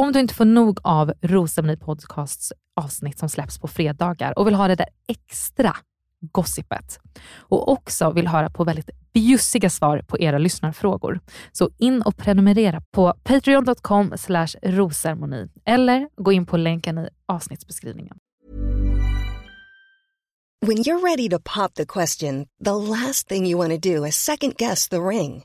Om du inte får nog av Rosceremoni Podcasts avsnitt som släpps på fredagar och vill ha det där extra gossipet och också vill höra på väldigt bjussiga svar på era lyssnarfrågor. Så in och prenumerera på patreon.com rosermoni eller gå in på länken i avsnittsbeskrivningen. When you're ready to pop the question, the last thing you want to do is second guess the ring.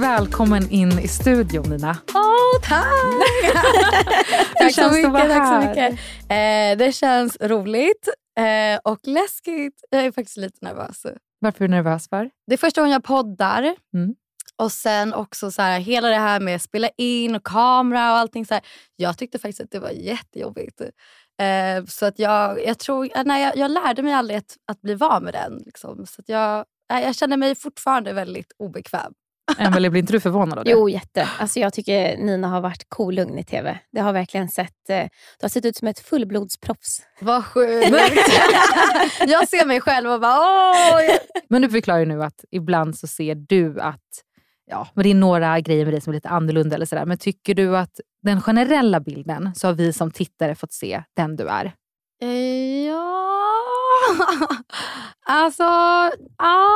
Välkommen in i studion Nina. Åh, tack! tack så mycket. Tack så mycket. Eh, det känns roligt eh, och läskigt. Jag är faktiskt lite nervös. Varför är du nervös för? Det är första gången jag poddar. Mm. Och sen också så här, hela det här med att spela in och kamera och allting. Så här, jag tyckte faktiskt att det var jättejobbigt. Eh, så att jag, jag tror, eh, nej, jag, jag lärde mig aldrig att, att bli van med den. Liksom. Så att jag, jag känner mig fortfarande väldigt obekväm. Emelie, blir inte du förvånad av det? Jo, jätte. Alltså, jag tycker Nina har varit kolugn i tv. Det har verkligen sett, eh, du har sett ut som ett fullblodsproffs. Vad sjukt. jag ser mig själv och bara åh. Men du förklarar ju nu att ibland så ser du att ja, men det är några grejer med dig som är lite annorlunda. Eller sådär. Men tycker du att den generella bilden så har vi som tittare fått se den du är? Eh, Ja... Alltså, ja,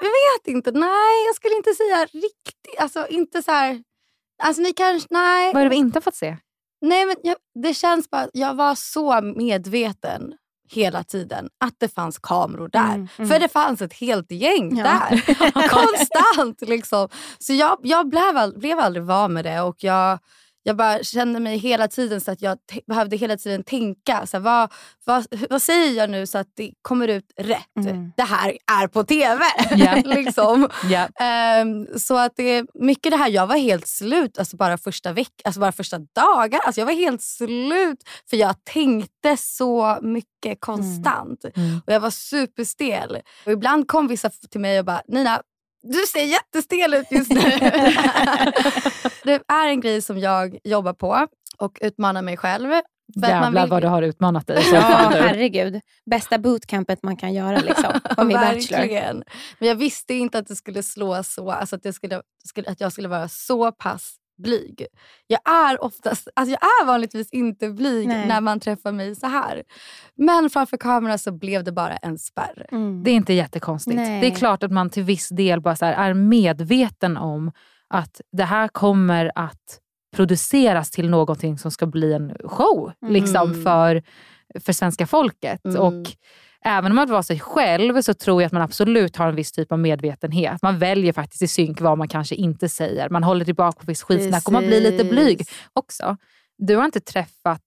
jag vet inte. Nej, jag skulle inte säga riktigt. Alltså inte så här... Alltså ni kanske... Nej. Vad är det vi inte har fått se? Nej, men jag, det känns bara... Jag var så medveten hela tiden att det fanns kameror där. Mm, mm. För det fanns ett helt gäng Ja. där. Konstant liksom. Så jag, jag blev, all, blev aldrig van med det. Och jag, jag bara kände mig hela tiden så att jag behövde hela tiden tänka. Så här, vad, vad, vad säger jag nu så att det kommer ut rätt? Mm. Det här är på TV. Ja. liksom. Ja. Ehm, så att det mycket det här, jag var helt slut alltså bara första veck, alltså bara första dagar. Alltså jag var helt slut för jag tänkte så mycket konstant. Mm. Och jag var superstel. Och ibland kom vissa till mig och bara, Nina, du ser jättestel ut just nu. det är en grej som jag jobbar på och utmanar mig själv. För att man Jävlar vill- vad du har utmanat dig. Ja, herregud. Bästa bootcampet man kan göra liksom. Om i Bachelor. Verkligen. Men jag visste inte att det skulle slå så, alltså att, skulle, skulle, att jag skulle vara så pass blyg. Jag är oftast, alltså jag är vanligtvis inte blyg Nej. när man träffar mig så här. Men framför kamera så blev det bara en spärr. Mm. Det är inte jättekonstigt. Nej. Det är klart att man till viss del bara är medveten om att det här kommer att produceras till någonting som ska bli en show liksom, Mm. för, för svenska folket. Mm. Och Även om man var sig själv så tror jag att man absolut har en viss typ av medvetenhet. Man väljer faktiskt i synk vad man kanske inte säger. Man håller tillbaka på viss skitsnack och man blir lite blyg också. Du har inte träffat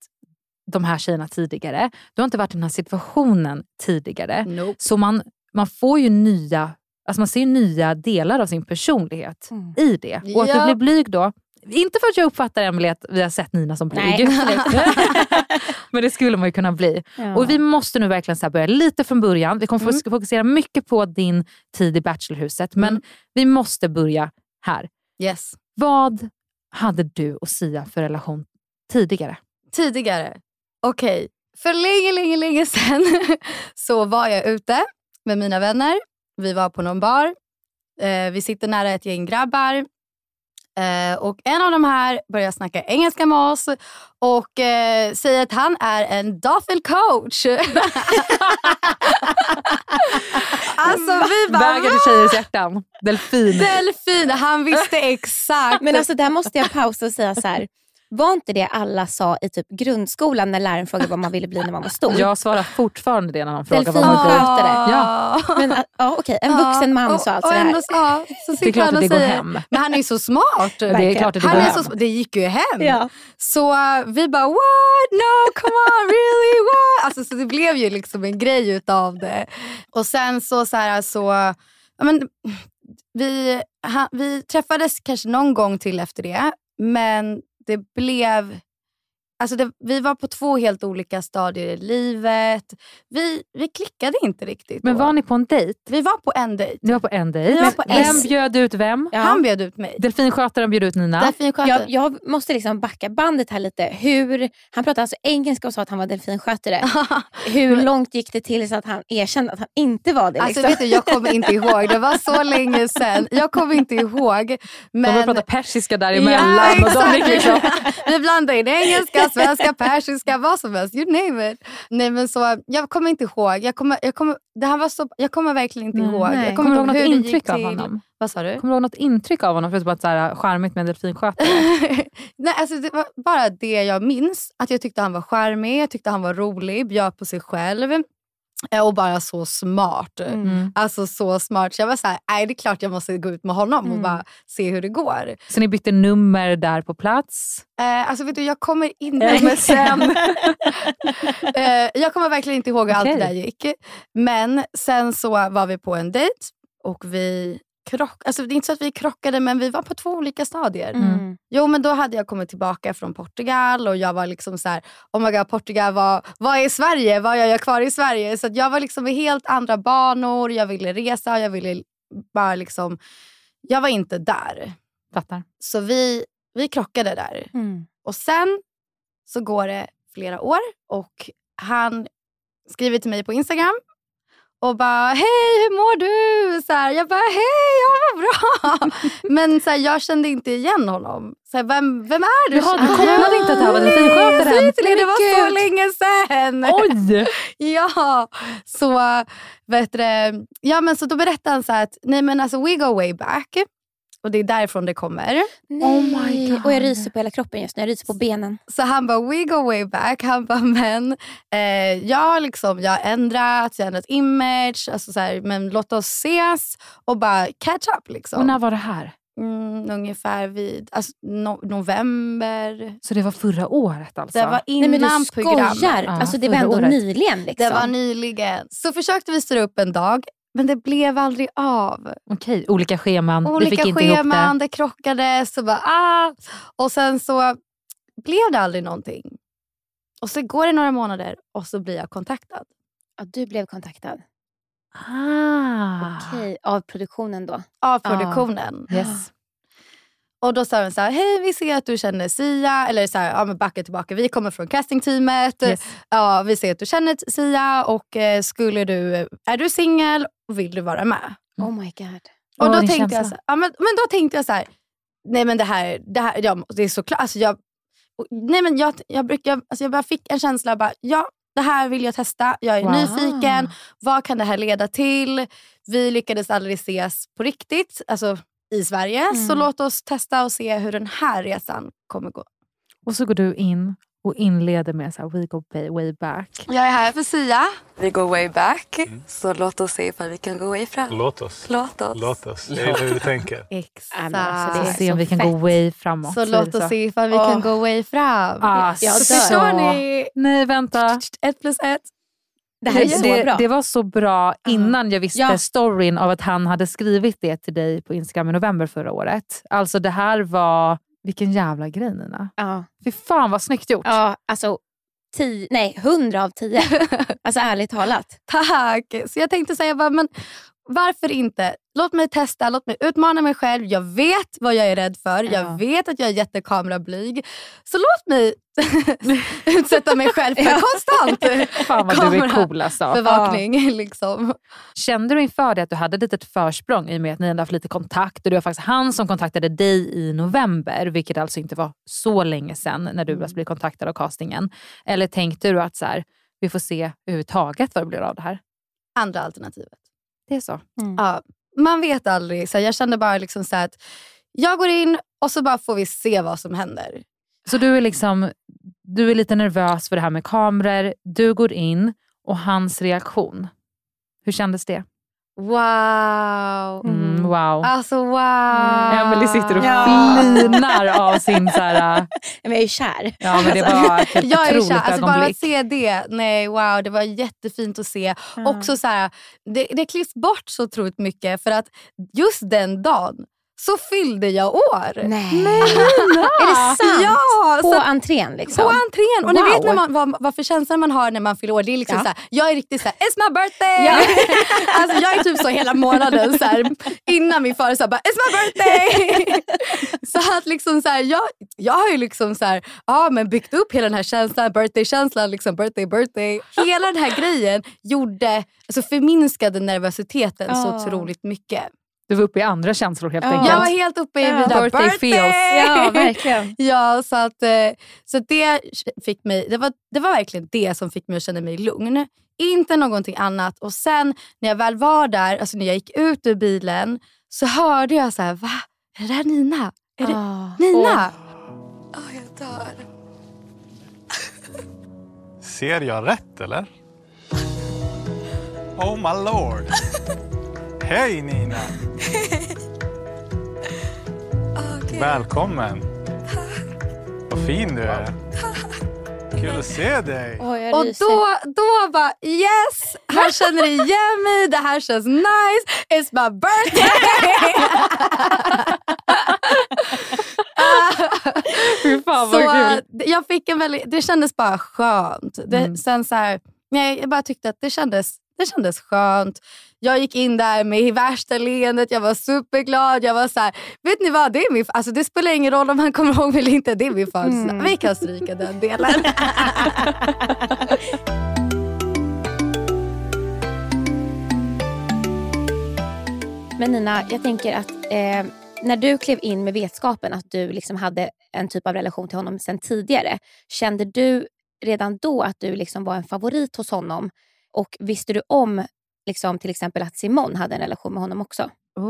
de här tjejerna tidigare. Du har inte varit i den här situationen tidigare. Nope. Så man, man får ju nya, alltså man ser nya delar av sin personlighet Mm. i det. Och att Ja. du blir blyg då, inte för att jag uppfattar Emelie att vi har sett Nina som blyg. Men det skulle man ju kunna bli. Ja. Och vi måste nu verkligen så börja lite från början. Vi kommer Mm. fokusera mycket på din tid i Bachelorhuset. Men Mm. vi måste börja här. Yes. Vad hade du och Sia för relation tidigare? Tidigare, okej. För länge, länge, länge sedan så var jag ute med mina vänner. Vi var på någon bar. Eh, vi sitter nära ett gäng grabbar. Eh, och en av de här börjar snacka engelska med oss och eh, säger att han är en dolphin coach. alltså vi bara, Vägar till tjejers hjärtan. Delfin. delfin. Han visste exakt. Men alltså där måste jag pausa och säga så här. Var inte det alla sa i typ grundskolan när läraren frågade vad man ville bli när man var stor? Jag svarar fortfarande det när någon frågar vad man blir. Delfinskötare. Ja. Men ja, okej, en vuxen man och, sa alltså och det här. ändå, ja, så Det är klart att och det går hem. Men han är så smart. Det är klart att det han går är hem. så, det gick ju hem. Ja. Så uh, vi bara what? No, come on, really? What? Alltså, så det blev ju liksom en grej utav det. Och sen så, så, här, så men, vi, ha, vi träffades kanske någon gång till efter det. Men det blev... Alltså det, vi var på två helt olika stadier i livet. Vi, vi klickade inte riktigt. Men då. var ni på en dejt? Vi var på en dejt. Ni var på en dejt. Vi var på vem en- bjöd ut vem? Ja. Han bjöd ut mig. Delfinskötaren bjöd ut Nina. Jag, jag måste liksom backa bandet här lite. Hur, han pratade alltså engelska och sa att han var delfinskötare. Hur långt gick det till så att han erkände att han inte var det? Alltså Liksom? vet du, jag kommer inte ihåg. Det var så länge sedan. Jag kommer inte ihåg. De Men... började prata persiska däremellan. Ja, och de liksom... Vi blandade in engelska, svenska, persiska, vad som helst. You name it. Nej, men så, jag kommer inte ihåg. Jag kommer, jag kommer, det här var så, jag kommer verkligen inte ihåg. Nej. Jag Kommer du ihåg något det intryck av honom? Vad sa du? Kommer du ihåg något intryck av honom? Förutom att så här, charmigt med en delfinskötare. Nej, alltså det var bara det jag minns. Att Jag tyckte han var charmig, jag tyckte han var rolig, bjöd på sig själv. Eh, Och bara så smart. Mm. Alltså så smart. Så jag var så här, nej det är klart jag måste gå ut med honom och Mm. bara se hur det går. Så ni bytte nummer där på plats? Eh, alltså vet du, jag kommer inte... MSN. eh, jag kommer verkligen inte ihåg hur allt Okej. det där gick. Men sen så var vi på en dejt och vi krock, alltså det är inte så att vi krockade men vi var på två olika stadier. Mm. Jo men då hade jag kommit tillbaka från Portugal och jag var liksom så här, oh my god Portugal, vad, vad är Sverige? Vad gör jag kvar i Sverige? Så att jag var liksom i helt andra banor, jag ville resa, jag ville bara liksom, jag var inte där. Fattar. Så vi, vi krockade där. Mm. Och sen så går det flera år och han skriver till mig på Instagram och bara “Hej, hur mår du?” så här, Jag bara “Hej, jag mår bra”. Men så här, jag kände inte igen honom. Så här, vem, vem är du? Jaha, du kopplade inte att det här var nej, delfinskötaren? säg till er, Det var så länge sedan. Oj! Ja, så, vet du, ja, men så då berättade han så här att nej men alltså we go way back. Och det är därifrån det kommer. Nej. Oh my God. Och jag ryser på hela kroppen just nu. Jag ryser på benen. Så han bara, we go way back. Han bara, men eh, jag, liksom, jag har ändrat, jag har ändrat image. Alltså så här, men låt oss ses och bara catch up. Liksom. Och när var det här? Mm, ungefär vid alltså, no november. Så det var förra året alltså? Det var Nej innan men du programmet. skojar. Ja, alltså, det var ändå året. nyligen. Liksom. Det var nyligen. Så försökte vi styra upp en dag. Men det blev aldrig av. Okej, olika scheman. Vi fick Olika inte ihop scheman, det. det krockade. Så bara, ah. Och sen så blev det aldrig någonting. Och så går det några månader och så blir jag kontaktad. Ja, du blev kontaktad. Ah. Okej, av produktionen då. Av produktionen. Yes. Och då sa de så här, hej vi ser att du känner Sia. Eller så här, ja men backa tillbaka, vi kommer från castingteamet. yes. Ja, vi ser att du känner Sia och eh, skulle du, är du singel och vill du vara med? Oh my god. Och Åh, då tänkte jag så, ja, men, men då tänkte jag så här, nej men det här, det här ja, det är såklart. Alltså jag, nej men jag, jag, brukar, alltså jag bara fick en känsla, bara, ja det här vill jag testa. Jag är Wow. nyfiken. Vad kan det här leda till? Vi lyckades aldrig ses på riktigt alltså i Sverige. Så låt oss testa och se hur den här resan kommer gå. Och så går du in och inleder med så här, we go way, way back. Jag är här för Sia. Vi går way back. Så låt oss se ifall vi kan gå way fram. Låt oss. Låt oss. Låt oss. Det är hur vi tänker. Exakt. Ja, alltså, det Så se om vi kan fett. gå way framåt. Så låt oss se ifall vi Åh. kan gå way fram. Ah, Jag så-. Förstår ni? Nej, vänta. Ett plus ett. Det här är så det, bra. det var så bra innan jag visste Ja. storyn av att han hade skrivit det till dig på Instagram i november förra året. Alltså det här var... Vilken jävla grej Nina. ja. Fy fan vad snyggt gjort. ja, alltså tio, nej, hundra av tio. alltså ärligt talat. Tack! Så jag tänkte säga, men varför inte? Låt mig testa, låt mig utmana mig själv. Jag vet vad jag är rädd för. Ja. Jag vet att jag är jättekamerablyg. Så låt mig utsätta mig själv för konstant Fan vad du är cool alltså. bevakning. Liksom. Kände du inför det att du hade ett litet försprång i och med att ni hade haft lite kontakt och det var faktiskt han som kontaktade dig i november, vilket alltså inte var så länge sedan när du mm. blev kontaktad av castingen. Eller tänkte du att så här, vi får se överhuvudtaget vad det blir av det här? Andra alternativet. Det är så? Ja, man vet aldrig. Så jag kände bara liksom så att jag går in och så bara får vi se vad som händer. Så du är, liksom, du är lite nervös för det här med kameror, du går in och hans reaktion. Hur kändes det? Wow! Mm, wow. Alltså wow! Emelie sitter och Ja. flinar av sin så här, äh, Men jag är kär. ja men det var ett helt Jag är kär. Alltså bara att se det, nej wow, det var jättefint att se. Också så här, det, det klipps bort så otroligt mycket för att just den dagen så fyllde jag år. Nej. Är det sant? Ja! På så entrén liksom? På entrén! Och ni Wow. vet när man, vad, vad för känsla man har när man fyller år. Det är liksom Ja. så här, jag är riktigt såhär, it's my birthday! Ja. alltså jag är typ så hela månaden så här, innan min sa bara, it's my birthday! så att liksom så här, jag, jag har ju liksom så här, ja, men byggt upp hela den här känslan, birthday-känslan, liksom birthday, birthday. Hela den här grejen gjorde, alltså förminskade nervositeten så Ja. otroligt mycket. Du var uppe i andra känslor helt Ja. enkelt. Jag var helt uppe i Ja. mina Birthday birthday! feels. Ja, verkligen. Ja, så, att, eh, så det, fick mig, det, var, det var verkligen det som fick mig att känna mig lugn. Inte någonting annat. Och sen när jag väl var där, alltså när jag gick ut ur bilen, så hörde jag så här, va? Är det där Nina? Är det Ah. Nina? Åh, jag dör. Ser jag rätt eller? Oh my lord. Hej Nina. Välkommen. Vad fin du är. Kul att se dig. Jag Och då, då bara yes, han känner igen mig, det här känns nice, it's my birthday. Fy fan så vad kul. det- jag fick en väldigt, det kändes bara skönt. Det, Mm. sen så här, nej, jag bara tyckte att det kändes, det kändes skönt. Jag gick in där med värsta leendet, jag var superglad. Jag var så här, vet ni vad, det, är min, alltså det spelar ingen roll om han kommer ihåg mig eller inte, det är min födelsedag. Mm. Vi kan stryka den delen. Men Nina, jag tänker att eh, när du klev in med vetskapen att du liksom hade en typ av relation till honom sedan tidigare, kände du redan då att du liksom var en favorit hos honom? Och visste du om liksom, till exempel att Simon hade en relation med honom också?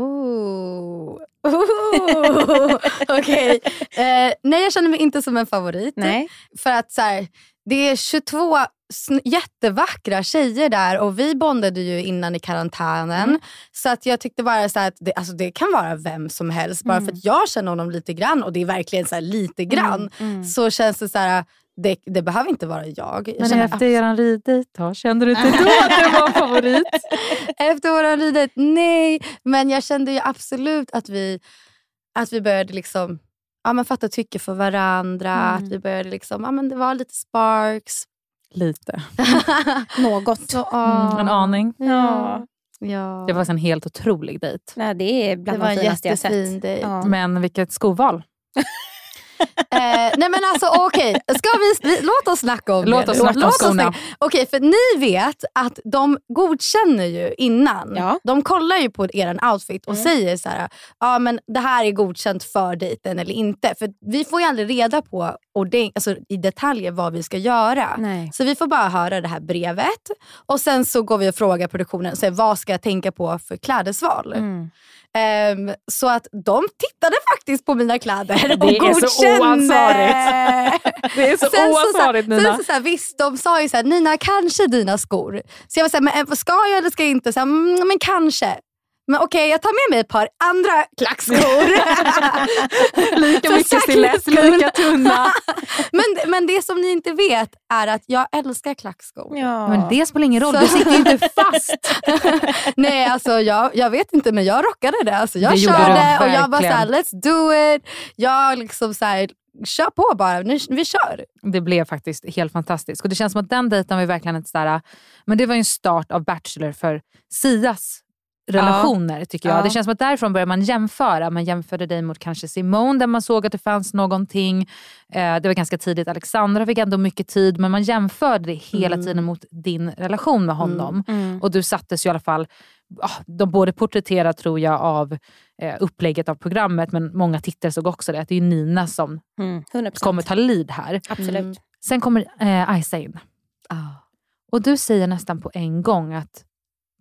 Okej. Eh, nej, jag känner mig inte som en favorit. Nej. För att så här, det är 22 sn- jättevackra tjejer där och vi bondade ju innan i karantänen. Mm. Så att jag tyckte bara så här att det, alltså det kan vara vem som helst. Bara Mm. för att jag känner honom lite grann och det är verkligen så här lite grann. Mm. Så känns det så här, det, det behöver inte vara jag. jag Men efter eran riddejt då, kände du inte då att du var favorit? Efter våran ridet, nej. Men jag kände ju absolut att vi, att vi började liksom, ja, men fatta tycke för varandra. Mm. Att vi började liksom, ja, men det var lite sparks. Lite. Något. Så, Mm, en aning. Ja. ja. Det var en helt otrolig dejt. Nej, det är det bland var de en finaste jag sett. jättefin dejt. Ja. Men vilket skoval. nej men alltså okej, Ska vi, vi, låt oss snacka om Låt det. oss snacka om oss skorna. snacka- Okej, för ni vet att de godkänner ju innan. Ja. De kollar ju på er outfit och Mm. säger så här, ja men det här är godkänt för dejten eller inte. För vi får ju aldrig reda på ordent- alltså, i detaljer vad vi ska göra. Nej. Så vi får bara höra det här brevet och sen så går vi och frågar produktionen, så här, vad ska jag tänka på för klädesval? Mm. Ehm, så att de tittade faktiskt på mina kläder Det och är så godkände. oansvarigt. Det är så Sen oansvarigt, så, Nina. Sen så, så här, visst, de sa ju så här, Nina kanske dina skor. Så jag var så här, men, eh, ska jag eller ska jag inte? Så här, mm, men kanske. Men okej, jag tar med mig ett par andra klackskor. Lika mycket stilett, lika tunna. men, men det som ni inte vet är att jag älskar klackskor. Ja. Men det spelar ingen roll, Så- du sitter ju inte fast. Nej, alltså jag, jag vet inte men jag rockade det. Alltså, jag Det körde och jag bara såhär, let's do it. Jag liksom såhär, kör på bara, nu, vi kör. Det blev faktiskt helt fantastiskt. Och Det känns som att den dejten var verkligen ett sådär, men det var en start av Bachelor för Sias relationer tycker jag. Ja. Det känns som att därifrån börjar man jämföra. Man jämförde dig mot kanske Simone där man såg att det fanns någonting. Eh, det var ganska tidigt. Alexandra fick ändå mycket tid men man jämförde det hela Mm. tiden mot din relation med honom. Mm. Och du sattes ju i alla fall, ah, de både porträtterar tror jag av eh, upplägget av programmet men många tittare såg också det. Att det är Nina som Mm. 100%. kommer ta lead här. Absolut. Mm. Sen kommer eh, Aisa in. Och du säger nästan på en gång att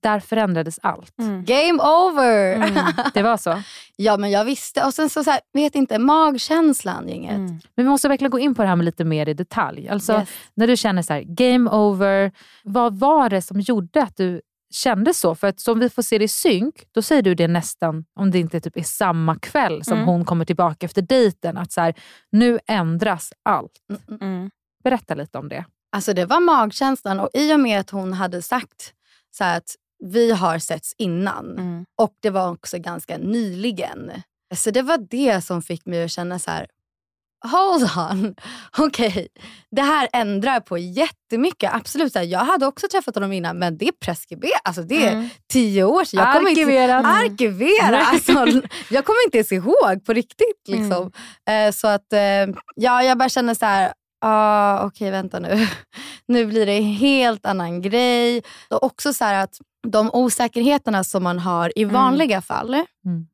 där förändrades allt. Mm. Game over! Mm. Det var så. ja men jag visste. Och sen så, så här, vet inte, magkänslan gänget. Mm. Men vi måste verkligen gå in på det här med lite mer i detalj. Alltså, Yes. När du känner så här, game over, vad var det som gjorde att du kände så? För att som vi får se det i synk, då säger du det nästan, om det inte typ är samma kväll som Mm. hon kommer tillbaka efter dejten, att så här, nu ändras allt. Mm. Berätta lite om det. Alltså det var magkänslan och i och med att hon hade sagt så här att vi har setts innan Mm. och det var också ganska nyligen. Så det var det som fick mig att känna så här, hold on, okej, det här ändrar på jättemycket. Absolut, så här, jag hade också träffat honom innan men det är preskriberat, alltså det är Mm. tio år sedan. Jag kommer inte, Arkiverat. arkivera. Alltså, jag kommer inte ens ihåg på riktigt. Liksom. Eh, så att eh, ja, jag bara känner så här, ah, okej vänta nu. nu blir det en helt annan grej. Och också så här att de osäkerheterna som man har i vanliga fall, Mm.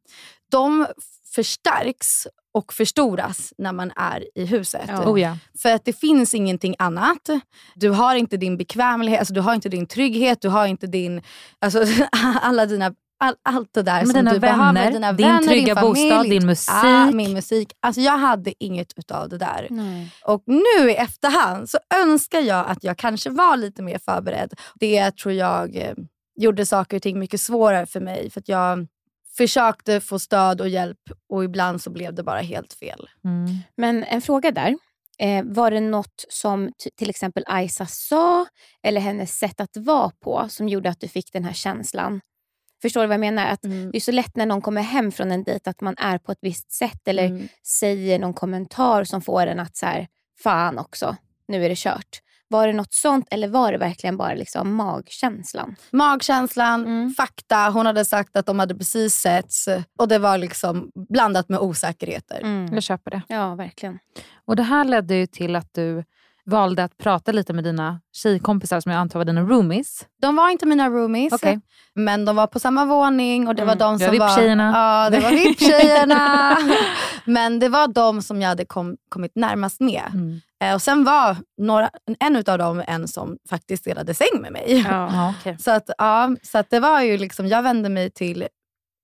de förstärks och förstoras när man är i huset. Ja. Oh ja. För att det finns ingenting annat. Du har inte din bekvämlighet, alltså du har inte din trygghet, du har inte din, alltså, alla dina all, allt det där Men som dina du vänner, behöver. Dina din vänner, trygga din familj, bostad, din musik. Ah, min musik. Alltså jag hade inget utav det där. Nej. Och nu i efterhand så önskar jag att jag kanske var lite mer förberedd. Det tror jag eh, gjorde saker och ting mycket svårare för mig. För att jag försökte få stöd och hjälp och ibland så blev det bara helt fel. Mm. Men en fråga där. Eh, var det något som till exempel Aisa sa eller hennes sätt att vara på som gjorde att du fick den här känslan? Förstår du vad jag menar? Att Mm. Det är så lätt när någon kommer hem från en dejt att man är på ett visst sätt eller Mm. säger någon kommentar som får en att så här, fan också, nu är det kört. Var det något sånt eller var det verkligen bara liksom magkänslan? Magkänslan, Mm. fakta. Hon hade sagt att de hade precis setts och det var liksom blandat med osäkerheter. Jag köper det. Ja, verkligen. Och Det här ledde ju till att du valde att prata lite med dina tjejkompisar som jag antar var dina roomies. De var inte mina roomies, Okej. men de var på samma våning och det var Mm. de Det var som var... VIP-tjejerna. Ja, det var VIP-tjejerna. men det var de som jag hade kom, kommit närmast med. Mm. Eh, och sen var några, en av dem en som faktiskt delade säng med mig. Ja, okej. Så, att, ja, så att det var ju liksom, jag vände mig till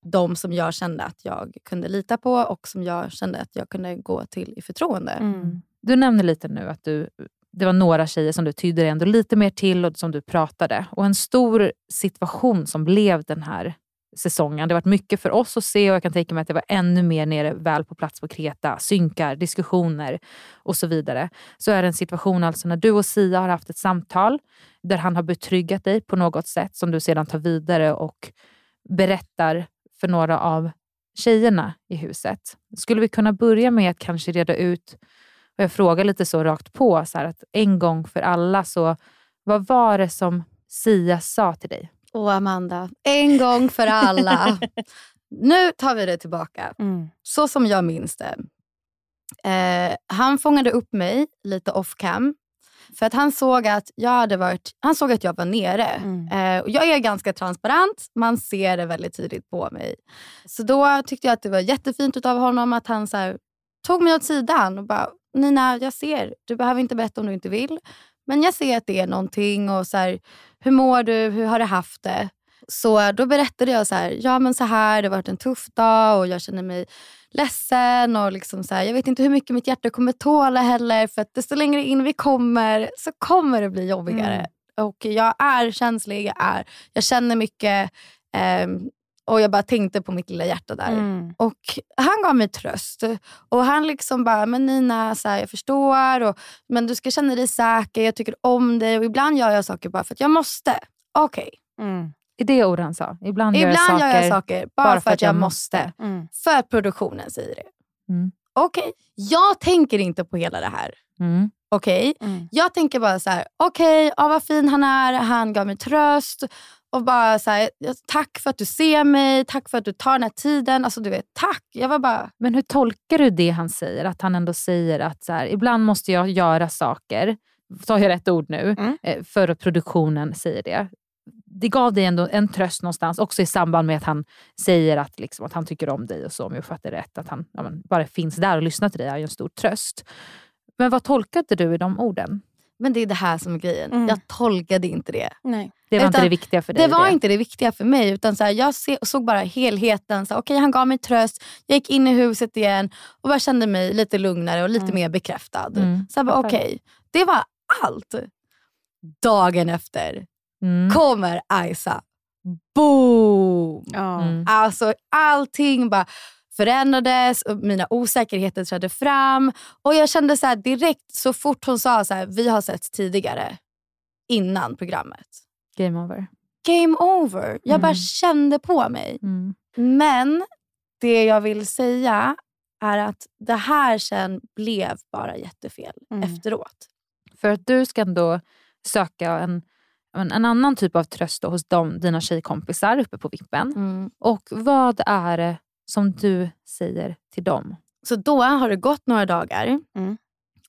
de som jag kände att jag kunde lita på och som jag kände att jag kunde gå till i förtroende. Mm. Du nämner lite nu att du, det var några tjejer som du tydde dig ändå lite mer till och som du pratade. Och en stor situation som blev den här säsongen. Det har varit mycket för oss att se och jag kan tänka mig att det var ännu mer nere väl på plats på Kreta. Synkar, diskussioner och så vidare. Så är det en situation alltså när du och Sia har haft ett samtal där han har betryggat dig på något sätt som du sedan tar vidare och berättar för några av tjejerna i huset. Skulle vi kunna börja med att kanske reda ut, och jag frågar lite så rakt på, så här, att en gång för alla, så vad var det som Sia sa till dig? Och Amanda, en gång för alla. nu tar vi det tillbaka. Mm. Så som jag minns det. Eh, han fångade upp mig lite off cam. För att han såg att jag hade varit, han såg att jag var nere. Mm. Eh, och jag är ganska transparent, man ser det väldigt tydligt på mig. Så då tyckte jag att det var jättefint av honom att han så här, tog mig åt sidan och bara, Nina jag ser, du behöver inte berätta om du inte vill. Men jag ser att det är någonting och så här, hur mår du, hur har du haft det? Så då berättade jag så här, ja men så här, det har varit en tuff dag och jag känner mig ledsen och liksom så här, jag vet inte hur mycket mitt hjärta kommer tåla heller för att desto längre in vi kommer så kommer det bli jobbigare. Mm. Och jag är känslig, jag, är, jag känner mycket ehm, och jag bara tänkte på mitt lilla hjärta där. Mm. Och han gav mig tröst. Och han liksom bara, men Nina, så här, jag förstår. Och, men du ska känna dig säker, jag tycker om dig. Och ibland gör jag saker bara för att jag måste. Okej. Mm. Är det ord han sa? Ibland, gör, jag Ibland saker, gör jag saker bara, för att jag måste. Mm. För att produktionen säger det. Mm. Okej, jag tänker inte på hela det här. Mm. Okej, Mm. jag tänker bara så här, okej, ja, vad fin han är, han gav mig tröst. Och bara så här, tack för att du ser mig, tack för att du tar den här tiden. Alltså du vet, tack. Jag var bara, Men hur tolkar du det han säger? Att han ändå säger att så här, ibland måste jag göra saker, tar jag rätt ord nu, Mm. eh, för att produktionen säger det. Det gav dig ändå en tröst någonstans, också i samband med att han säger att, liksom, att han tycker om dig och så, om jag fattar det rätt. Att han ja, men, bara finns där och lyssnar till dig är ju en stor tröst. Men vad tolkade du i de orden? men det är det här som är grejen. Mm. Jag tolkade inte det. Nej. Det var inte Utan det viktiga för dig? Det var inte det viktiga för mig. Utan så här, jag se, såg bara helheten. Så, här, Okej, han gav mig tröst. Jag gick in i huset igen och bara kände mig lite lugnare och lite Mm. mer bekräftad. Mm, Så okej, det var allt. Dagen efter Mm. kommer Isa. Boom! Mm. Alltså allting bara förändrades och mina osäkerheter trädde fram. Och jag kände så här direkt så fort hon sa så här, vi har sett tidigare innan programmet. Game over. Game over. Jag bara Mm. kände på mig. Mm. Men det jag vill säga är att det här sen blev bara jättefel Mm. efteråt. För att du ska ändå söka en, en, en annan typ av tröst hos dem, dina tjejkompisar uppe på vippen. Mm. Och vad är det som du säger till dem? Så då har det gått några dagar Mm.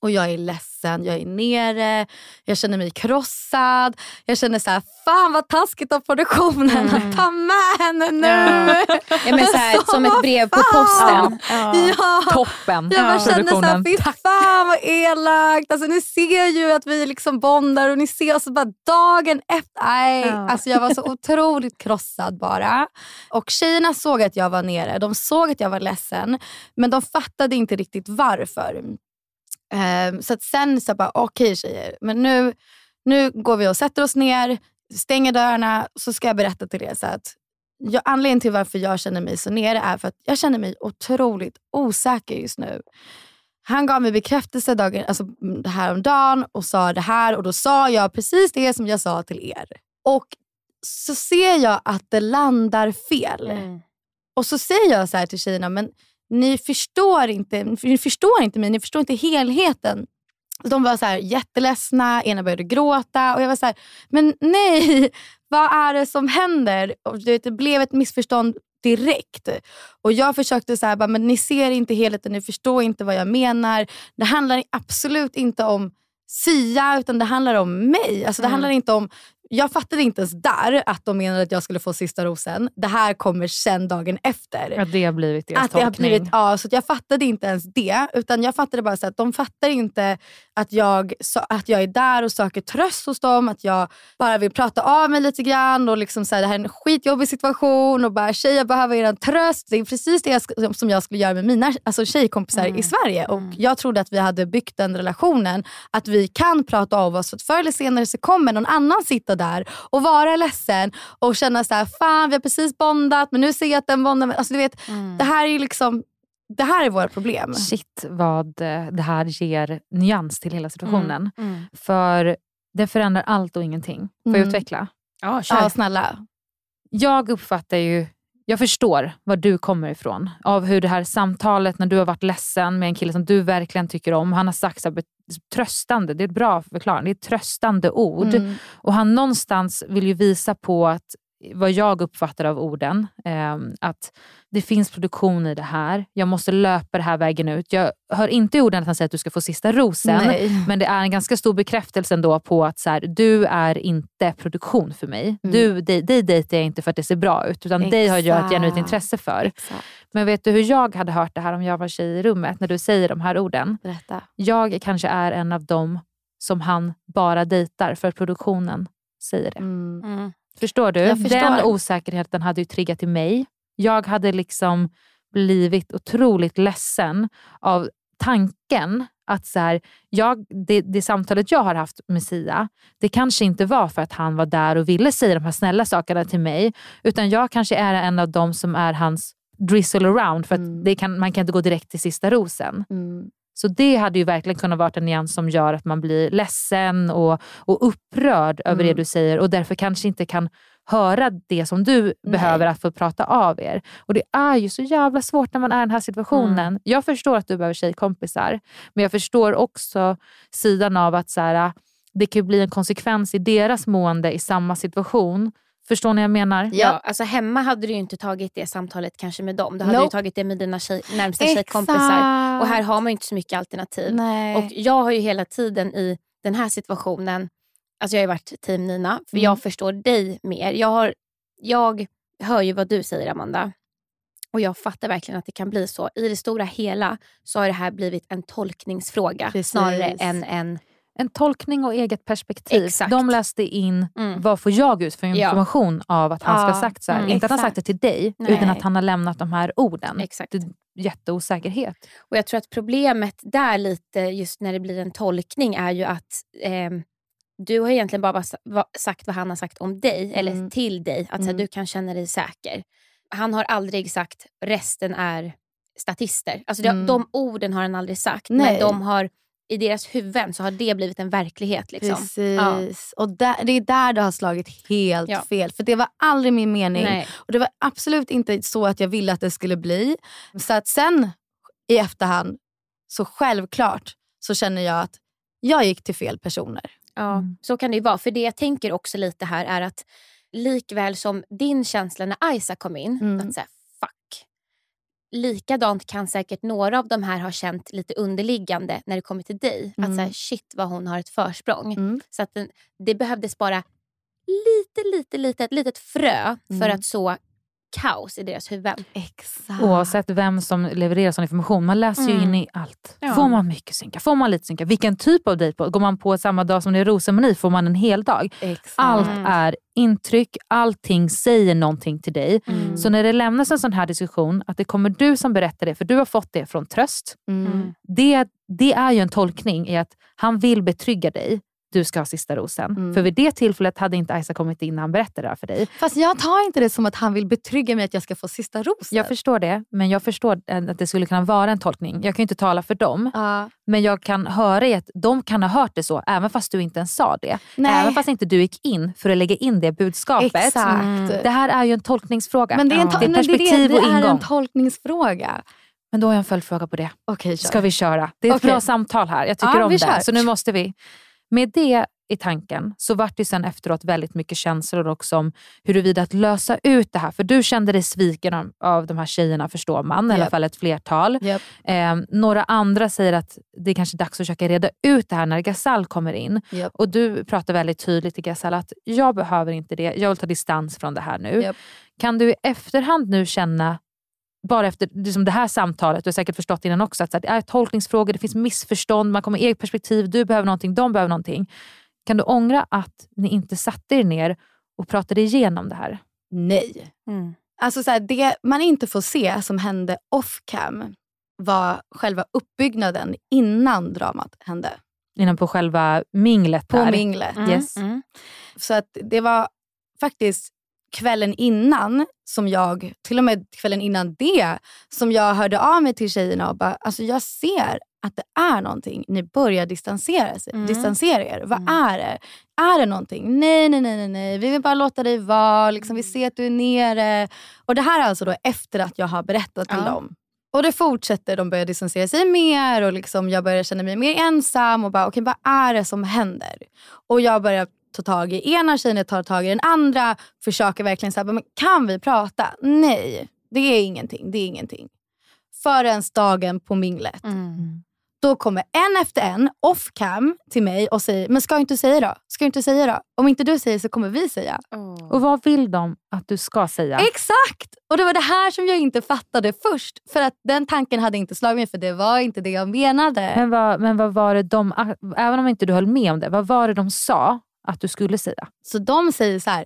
och jag är ledsen, jag är nere, jag känner mig krossad. Jag känner så här, fan vad taskigt av produktionen Mm. att ta med henne nu. Ja. Ja, men så här, Så som ett brev på posten. Ja. Toppen! Jag bara kände såhär, produktionen. fy fan vad elakt. Alltså, ni ser ju att vi liksom bondar och ni ser oss bara dagen efter. Nej, Ja. alltså, jag var så otroligt krossad bara. Och tjejerna såg att jag var nere. De såg att jag var ledsen. Men de fattade inte riktigt varför. Ehm, så att sen så bara, okej tjejer, men nu, nu går vi och sätter oss ner, stänger dörrarna, så ska jag berätta till er. Så att jag, anledningen till varför jag känner mig så nere är för att jag känner mig otroligt osäker just nu. Han gav mig bekräftelse dagen, alltså, mm, häromdagen och sa det här och då sa jag precis det som jag sa till er. Och så ser jag att det landar fel. Mm. Och så säger jag så här till tjejerna, men ni förstår inte, ni förstår inte mig, ni förstår inte helheten. De var så här jätteledsna, ena började gråta och jag var så här, men nej, vad är det som händer? Och det blev ett missförstånd direkt. Och jag försökte så här, bara, men ni ser inte helheten, ni förstår inte vad jag menar. Det handlar absolut inte om Sia, utan det handlar om mig. Alltså, det Mm. handlar inte om jag fattade inte ens där att de menade att jag skulle få sista rosen. Det här kommer sen dagen efter. Att det har blivit deras Att det har tolkning. blivit, ja, så att jag fattade inte ens det. Utan jag fattade bara så att de fattar inte att jag, att jag är där och söker tröst hos dem. Att jag bara vill prata av mig lite grann. Och liksom så här, det här är en skitjobbig situation. Och bara tjejer behöver er tröst. Det är precis det jag, som jag skulle göra med mina alltså, tjejkompisar Mm. i Sverige. Och Mm. Jag trodde att vi hade byggt den relationen. Att vi kan prata av oss. För att förr eller senare så kommer någon annan sitta där och vara ledsen. Och känna så här, fan vi har precis bondat men nu ser jag att den bonden... Alltså, du vet, Mm. det här är ju liksom det här är våra problem. Shit vad eh, det här ger nyans till hela situationen. Mm. För det förändrar allt och ingenting. Får jag Mm. utveckla? Ja, kör. Ja, snälla. Jag uppfattar ju, jag förstår var du kommer ifrån. Av hur det här samtalet när du har varit ledsen med en kille som du verkligen tycker om. Han har sagt så här, tröstande, det är ett bra förklaring, det är ett tröstande ord. Mm. Och han någonstans vill ju visa på att vad jag uppfattar av orden. Eh, att det finns produktion i det här. Jag måste löpa det här vägen ut. Jag hör inte i orden att han säger att du ska få sista rosen. Nej. Men det är en ganska stor bekräftelse ändå på att så här, du är inte produktion för mig. Mm. Du, dig, dig dejtar jag inte för att det ser bra ut. Utan dig har jag ett genuint Exakt. intresse för. Exakt. Men vet du hur jag hade hört det här om jag var tjej i rummet? När du säger de här orden. Berätta. Jag kanske är en av dem som han bara dejtar för att produktionen säger det. Mm. Mm. Förstår du? Förstår. Den osäkerheten hade ju triggat i mig. Jag hade liksom blivit otroligt ledsen av tanken att så här, jag, det, det samtalet jag har haft med Sia, det kanske inte var för att han var där och ville säga de här snälla sakerna till mig. Utan jag kanske är en av dem som är hans drizzle around. För att Mm. kan, man kan inte gå direkt till sista rosen. Mm. Så det hade ju verkligen kunnat vara en nyans som gör att man blir ledsen och, och upprörd över Mm. det du säger och därför kanske inte kan höra det som du behöver att få prata av er. Och det är ju så jävla svårt när man är i den här situationen. Mm. Jag förstår att du behöver tjejkompisar, men jag förstår också sidan av att så här, det kan bli en konsekvens i deras mående i samma situation. Förstår ni vad jag menar? Ja, alltså hemma hade du ju inte tagit det samtalet kanske med dem. Du hade Nope. ju tagit det med dina tjej, närmsta Exakt. tjejkompisar. Och här har man ju inte så mycket alternativ. Nej. Och jag har ju hela tiden i den här situationen, alltså jag har ju varit team Nina, för Mm. jag förstår dig mer. Jag, har, jag hör ju vad du säger Amanda. Och jag fattar verkligen att det kan bli så. I det stora hela så har det här blivit en tolkningsfråga Precis. snarare än en... En tolkning och eget perspektiv. Exakt. De läste in Mm. vad får jag ut för Ja. information av att han ska ha Ja, sagt så här. mm, Inte att han sagt det till dig, Nej. utan att han har lämnat de här orden. Exakt. Det jätteosäkerhet. Och jag tror att problemet där lite just när det blir en tolkning är ju att ehm, du har egentligen bara sagt vad han har sagt om dig eller Mm. till dig. Att här, Mm. du kan känna dig säker. Han har aldrig sagt resten är statister. Alltså de, Mm. de orden har han aldrig sagt. Nej. Men de har, i deras huvuden så har det blivit en verklighet. Liksom. Precis. Och där, det är där det har slagit helt Ja. fel. För det var aldrig min mening. Nej. Och Det var absolut inte så att jag ville att det skulle bli. Så att sen i efterhand, så självklart så känner jag att jag gick till fel personer. Ja, Mm. så kan det ju vara. För det jag tänker också lite här är att likväl som din känsla när Isa kom in, Mm. att säga fuck. Likadant kan säkert några av de här ha känt lite underliggande när det kommer till dig. Att Mm. säga shit vad hon har ett försprång. Mm. Så att den, det behövdes bara lite, lite, lite, ett litet frö för Mm. att så kaos i deras huvuden. Exakt. Oavsett vem som levererar sån information. Man läser ju Mm. in i allt. Ja. Får man mycket synka? Får man lite synka? Vilken typ av dejt? Går man på samma dag som det är rosceremoni får man en hel dag. Exakt. Allt Mm. är intryck, allting säger någonting till dig. Mm. Så när det lämnas en sån här diskussion, att det kommer du som berättar det, för du har fått det från tröst. Mm. Det, det är ju en tolkning i att han vill betrygga dig. Du ska ha sista rosen. Mm. För vid det tillfället hade inte Isa kommit in när han berättade det här för dig. Fast jag tar inte det som att han vill betrygga mig att jag ska få sista rosen. Jag förstår det, men jag förstår att det skulle kunna vara en tolkning. Jag kan ju inte tala för dem, Ja. men jag kan höra i att de kan ha hört det så, även fast du inte ens sa det. Nej. Även fast inte du gick in för att lägga in det budskapet. Exakt. Mm. Det här är ju en tolkningsfråga. Men det är, en to- det är nej, det är, perspektiv det, det och är en tolkningsfråga. Men då har jag en följdfråga på det. Kör. Ska vi köra? Det är ett Okej. bra samtal här. Jag tycker Ja, om det. kör. Så nu måste vi. Med det i tanken så vart det sen efteråt väldigt mycket känslor också om huruvida att lösa ut det här. För du kände dig sviken av, av de här tjejerna förstår man, i alla fall ett flertal. Japp. Eh, några andra säger att det är kanske är dags att försöka reda ut det här när Gasal kommer in. Japp. Och du pratar väldigt tydligt till Gasal att jag behöver inte det, jag vill ta distans från det här nu. Kan du i efterhand nu känna, bara efter liksom det här samtalet, du har säkert förstått innan också, att så här, det är tolkningsfrågor, det finns missförstånd, man kommer med eget perspektiv, du behöver någonting, de behöver någonting. Kan du ångra att ni inte satte er ner och pratade igenom det här? Nej. Mm. Alltså så här, det man inte får se som hände off cam var själva uppbyggnaden innan dramat hände. Innan på själva minglet På där? minglet. Mm. Yes. Mm. Så att det var faktiskt kvällen innan, som jag, till och med kvällen innan det, som jag hörde av mig till tjejerna och bara, alltså jag ser att det är någonting. Ni börjar distansera, sig, Mm. distansera er. Vad Mm. är det? Är det någonting? Nej, nej, nej, nej, nej. Vi vill bara låta dig vara. Liksom, vi ser att du är nere. Och det här är alltså då efter att jag har berättat till Ja. dem. Och det fortsätter, de börjar distansera sig mer och liksom jag börjar känna mig mer ensam och bara okej vad är det som händer? Och jag börjar tar tag i ena tjejen tar tag i den andra. Försöker verkligen säga, men kan vi prata? Nej, det är ingenting. Det är ingenting. Förrän dagen på minglet. Mm. Då kommer en efter en off cam till mig och säger, men ska jag inte säga då? Ska jag inte säga då? Om inte du säger så kommer vi säga. Och vad vill de att du ska säga? Exakt! Och det var det här som jag inte fattade först. För att den tanken hade inte slagit mig för det var inte det jag menade. Men vad, men vad var det de, även om inte du höll med om det, vad var det de sa att du skulle säga? Så de säger så här,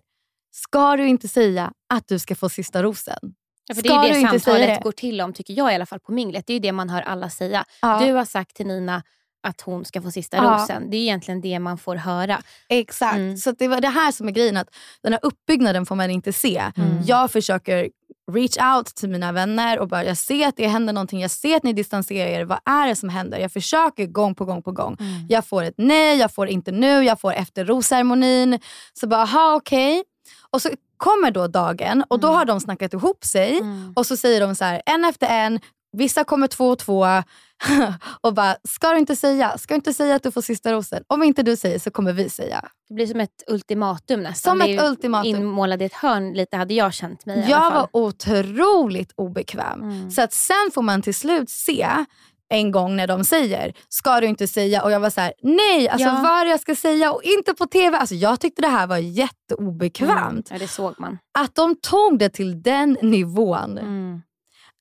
ska du inte säga att du ska få sista rosen? Ja, för det är du det samtalet det? går till om, tycker jag i alla fall på minglet. Det är ju det man hör alla säga. Ja. Du har sagt till Nina att hon ska få sista Ja. rosen. Det är egentligen det man får höra. Exakt. Mm. Så det var det här som är grejen. Att den här uppbyggnaden får man inte se. Mm. Jag försöker reach out till mina vänner och bara jag ser att det händer någonting. Jag ser att ni distanserar er. Vad är det som händer? Jag försöker gång på gång på gång. Mm. Jag får ett nej, jag får inte nu, jag får efter rosceremonin. Så bara, aha okej. Och så kommer då dagen och då har de snackat ihop sig. Mm. Och så säger de så här, en efter en. Vissa kommer två och två. och bara, ska du inte säga? Ska du inte säga att du får sista rosen? Om inte du säger så kommer vi säga. Det blir som ett ultimatum nästan. Som ett ultimatum. Inmålad i ett hörn lite hade jag känt mig i Jag var otroligt obekväm. Mm. Så att sen får man till slut se en gång när de säger, ska du inte säga? Och jag var så här, nej, alltså Ja. vad jag ska säga och inte på TV. Alltså jag tyckte det här var jätteobekvämt. Ja, det såg man. Att de tog det till den nivån. Mm.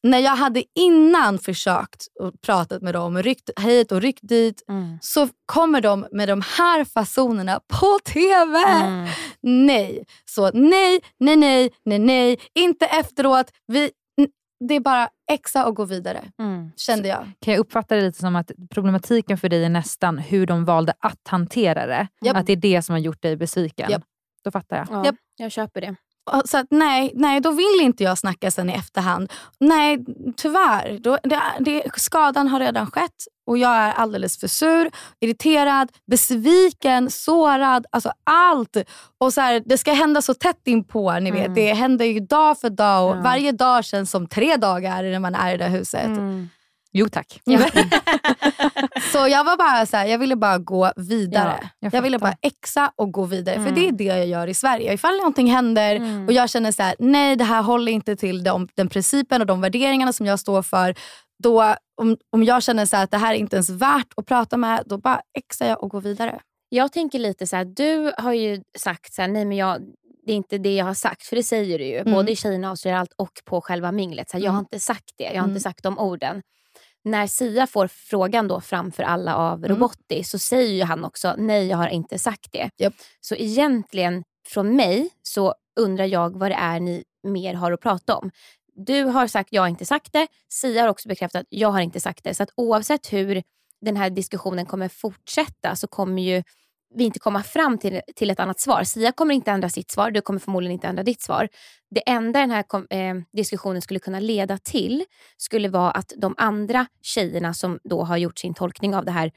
När jag hade innan försökt och pratat med dem, ryckt hit och ryckt dit, Mm. så kommer de med de här fasonerna på TV. Mm. Nej. Så nej, nej, nej, nej, nej. Inte efteråt. Vi, det är bara exa och gå vidare, Mm. kände jag. Kan jag uppfatta det lite som att problematiken för dig är nästan hur de valde att hantera det? Japp. Att det är det som har gjort dig besviken? Japp. Då fattar jag. Ja, Japp. Jag köper det. Så att, nej, nej, då vill inte jag snacka sen i efterhand. Nej, tyvärr. Då, det, det, skadan har redan skett och jag är alldeles för sur, irriterad, besviken, sårad. Alltså allt. Och så här, Det ska hända så tätt inpå. Ni vet. Mm. Det händer ju dag för dag och Ja. varje dag känns som tre dagar när man är i det huset. Mm. Jo tack. Ja. så jag var bara så här, jag ville bara gå vidare. Ja, jag jag ville bara exa och gå vidare. För Mm. det är det jag gör i Sverige. Ifall någonting händer Mm. och jag känner så här, nej det här håller inte till de, den principen och de värderingarna som jag står för. Då, om, om jag känner så här att det här är inte ens värt att prata med, då bara exar jag och går vidare. Jag tänker lite så här, du har ju sagt så här, nej men jag, det är inte det jag har sagt. För det säger du ju, Mm. både i Tjejerna och allt och på själva minglet. Så här, Jag har Mm. inte sagt det, jag har Mm. inte sagt de orden. När Sia får frågan då framför alla av Mm. Robotti så säger ju han också, nej jag har inte sagt det. Japp. Så egentligen från mig så undrar jag vad det är ni mer har att prata om. Du har sagt jag har inte sagt det. Sia har också bekräftat jag har inte sagt det. Så att oavsett hur den här diskussionen kommer fortsätta så kommer ju vi inte komma fram till, till ett annat svar. Sia kommer inte ändra sitt svar, du kommer förmodligen inte ändra ditt svar. Det enda den här kom, eh, diskussionen skulle kunna leda till skulle vara att de andra tjejerna som då har gjort sin tolkning av det här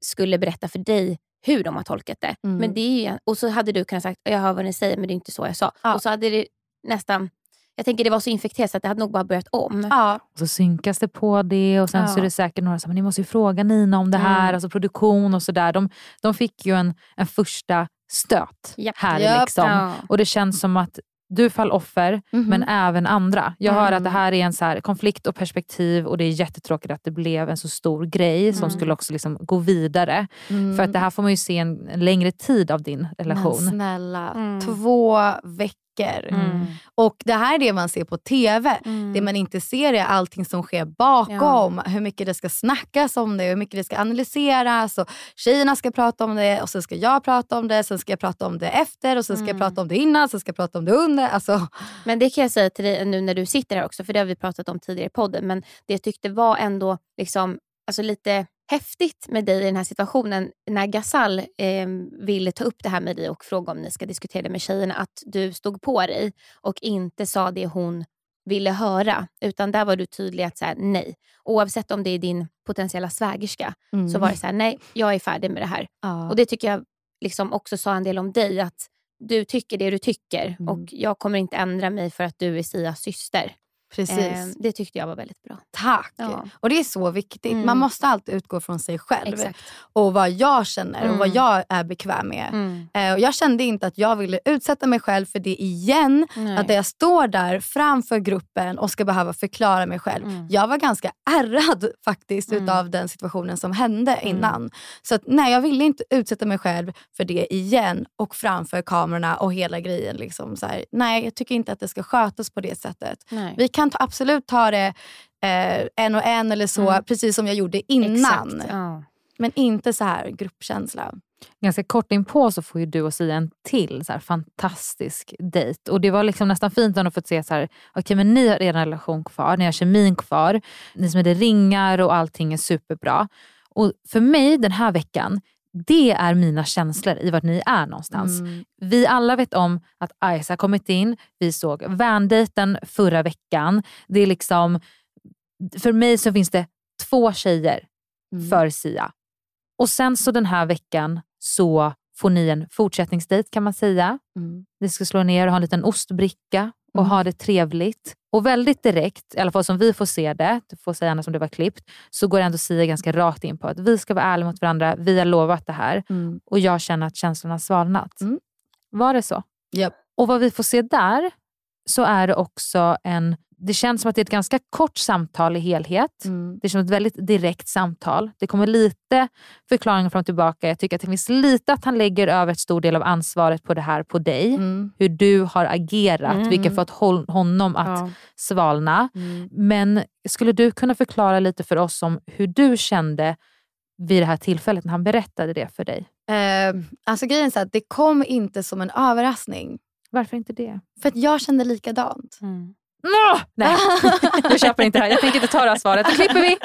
skulle berätta för dig hur de har tolkat det. Mm. Men det är ju, och så hade du kunnat sagt, jag hör vad ni säger men det är inte så jag sa. Ja. Och så hade det nästan, jag tänker det var så infekterat så att det hade nog bara börjat om. Ja, Och så synkas det på det och sen Ja. så är det säkert några som men ni måste ju fråga Nina om det här, Mm. alltså produktion och sådär. De, de fick ju en, en första stöt Japp. här Japp. liksom. Ja. Och det känns som att du fall offer, Mhm. men även andra. Jag hör Mm. att det här är en så här konflikt och perspektiv och det är jättetråkigt att det blev en så stor grej som Mm. skulle också liksom gå vidare. Mm. För att det här får man ju se en, en längre tid av din Men relation. snälla, Mm. två veckor. Mm. Och det här är det man ser på TV. Mm. Det man inte ser är allting som sker bakom. Hur mycket det ska snackas om det, hur mycket det ska analyseras. Och tjejerna ska prata om det och sen ska jag prata om det. Sen ska jag prata om det efter och sen ska jag Mm. prata om det innan. Sen ska jag prata om det under. Alltså, Men det kan jag säga till dig nu när du sitter här också, för det har vi pratat om tidigare i podden. Men det jag tyckte var ändå liksom, alltså lite häftigt med dig i den här situationen när Gasal eh, ville ta upp det här med dig och fråga om ni ska diskutera det med tjejerna. Att du stod på dig och inte sa det hon ville höra. Utan där var du tydlig att säga nej. Oavsett om det är din potentiella svägerska så var det så här, nej jag är färdig med det här. ja. Och det tycker jag liksom också sa en del om dig. Att du tycker det du tycker Mm. och jag kommer inte ändra mig för att du är Sias syster. Precis. Eh, det tyckte jag var väldigt bra. Tack. Ja. Och det är så viktigt. Mm. Man måste alltid utgå från sig själv. Exakt. Och vad jag känner och vad Mm. jag är bekväm med. Mm. Eh, och jag kände inte att jag ville utsätta mig själv för det igen. Nej. Att jag står där framför gruppen och ska behöva förklara mig själv. Mm. Jag var ganska ärrad faktiskt Mm. utav den situationen som hände innan. Så att, nej, jag ville inte utsätta mig själv för det igen och framför kamerorna och hela grejen. Liksom, så här. Nej, jag tycker inte att det ska skötas på det sättet. Nej. Vi kan ta, absolut ta det eh, en och en eller så, Mm. precis som jag gjorde innan. Ja. Men inte så här gruppkänsla. Ganska kort inpå så får ju du och Sia en till så här, fantastisk dejt. Och det var liksom nästan fint att få se så här, okej men ni har er relation kvar, ni har kemin kvar, ni smider ringar och allting är superbra. Och för mig den här veckan, det är mina känslor i vart ni är någonstans. Mm. Vi alla vet om att Isa har kommit in, vi såg vandejten förra veckan. Det är liksom, för mig så finns det två tjejer Mm. för Sia. Och sen så den här veckan så får ni en fortsättningsdejt kan man säga. Mm. Ni ska slå ner och ha en liten ostbricka och Mm. ha det trevligt. Och väldigt direkt, i alla fall som vi får se det, du får säga annars om det var klippt, så går ändå Sia ganska rakt in på att vi ska vara ärliga mot varandra, vi har lovat det här Mm. och jag känner att känslorna har svalnat. Mm. Var det så? Japp. Och vad vi får se där så är det också en, det känns som att det är ett ganska kort samtal i helhet. Mm. Det är som ett väldigt direkt samtal. Det kommer lite förklaringar fram och tillbaka. Jag tycker att det finns lite att han lägger över ett stor del av ansvaret på det här på dig. Mm. Hur du har agerat, Mm. vilket fått hon- honom att Ja. svalna. Mm. Men skulle du kunna förklara lite för oss om hur du kände vid det här tillfället när han berättade det för dig? Eh, alltså grejen är att det kom inte som en överraskning. Varför inte det? För att jag kände likadant. Mm. Nå! Nej, jag köper inte det här. Jag tänker inte ta det här svaret. Då klipper vi.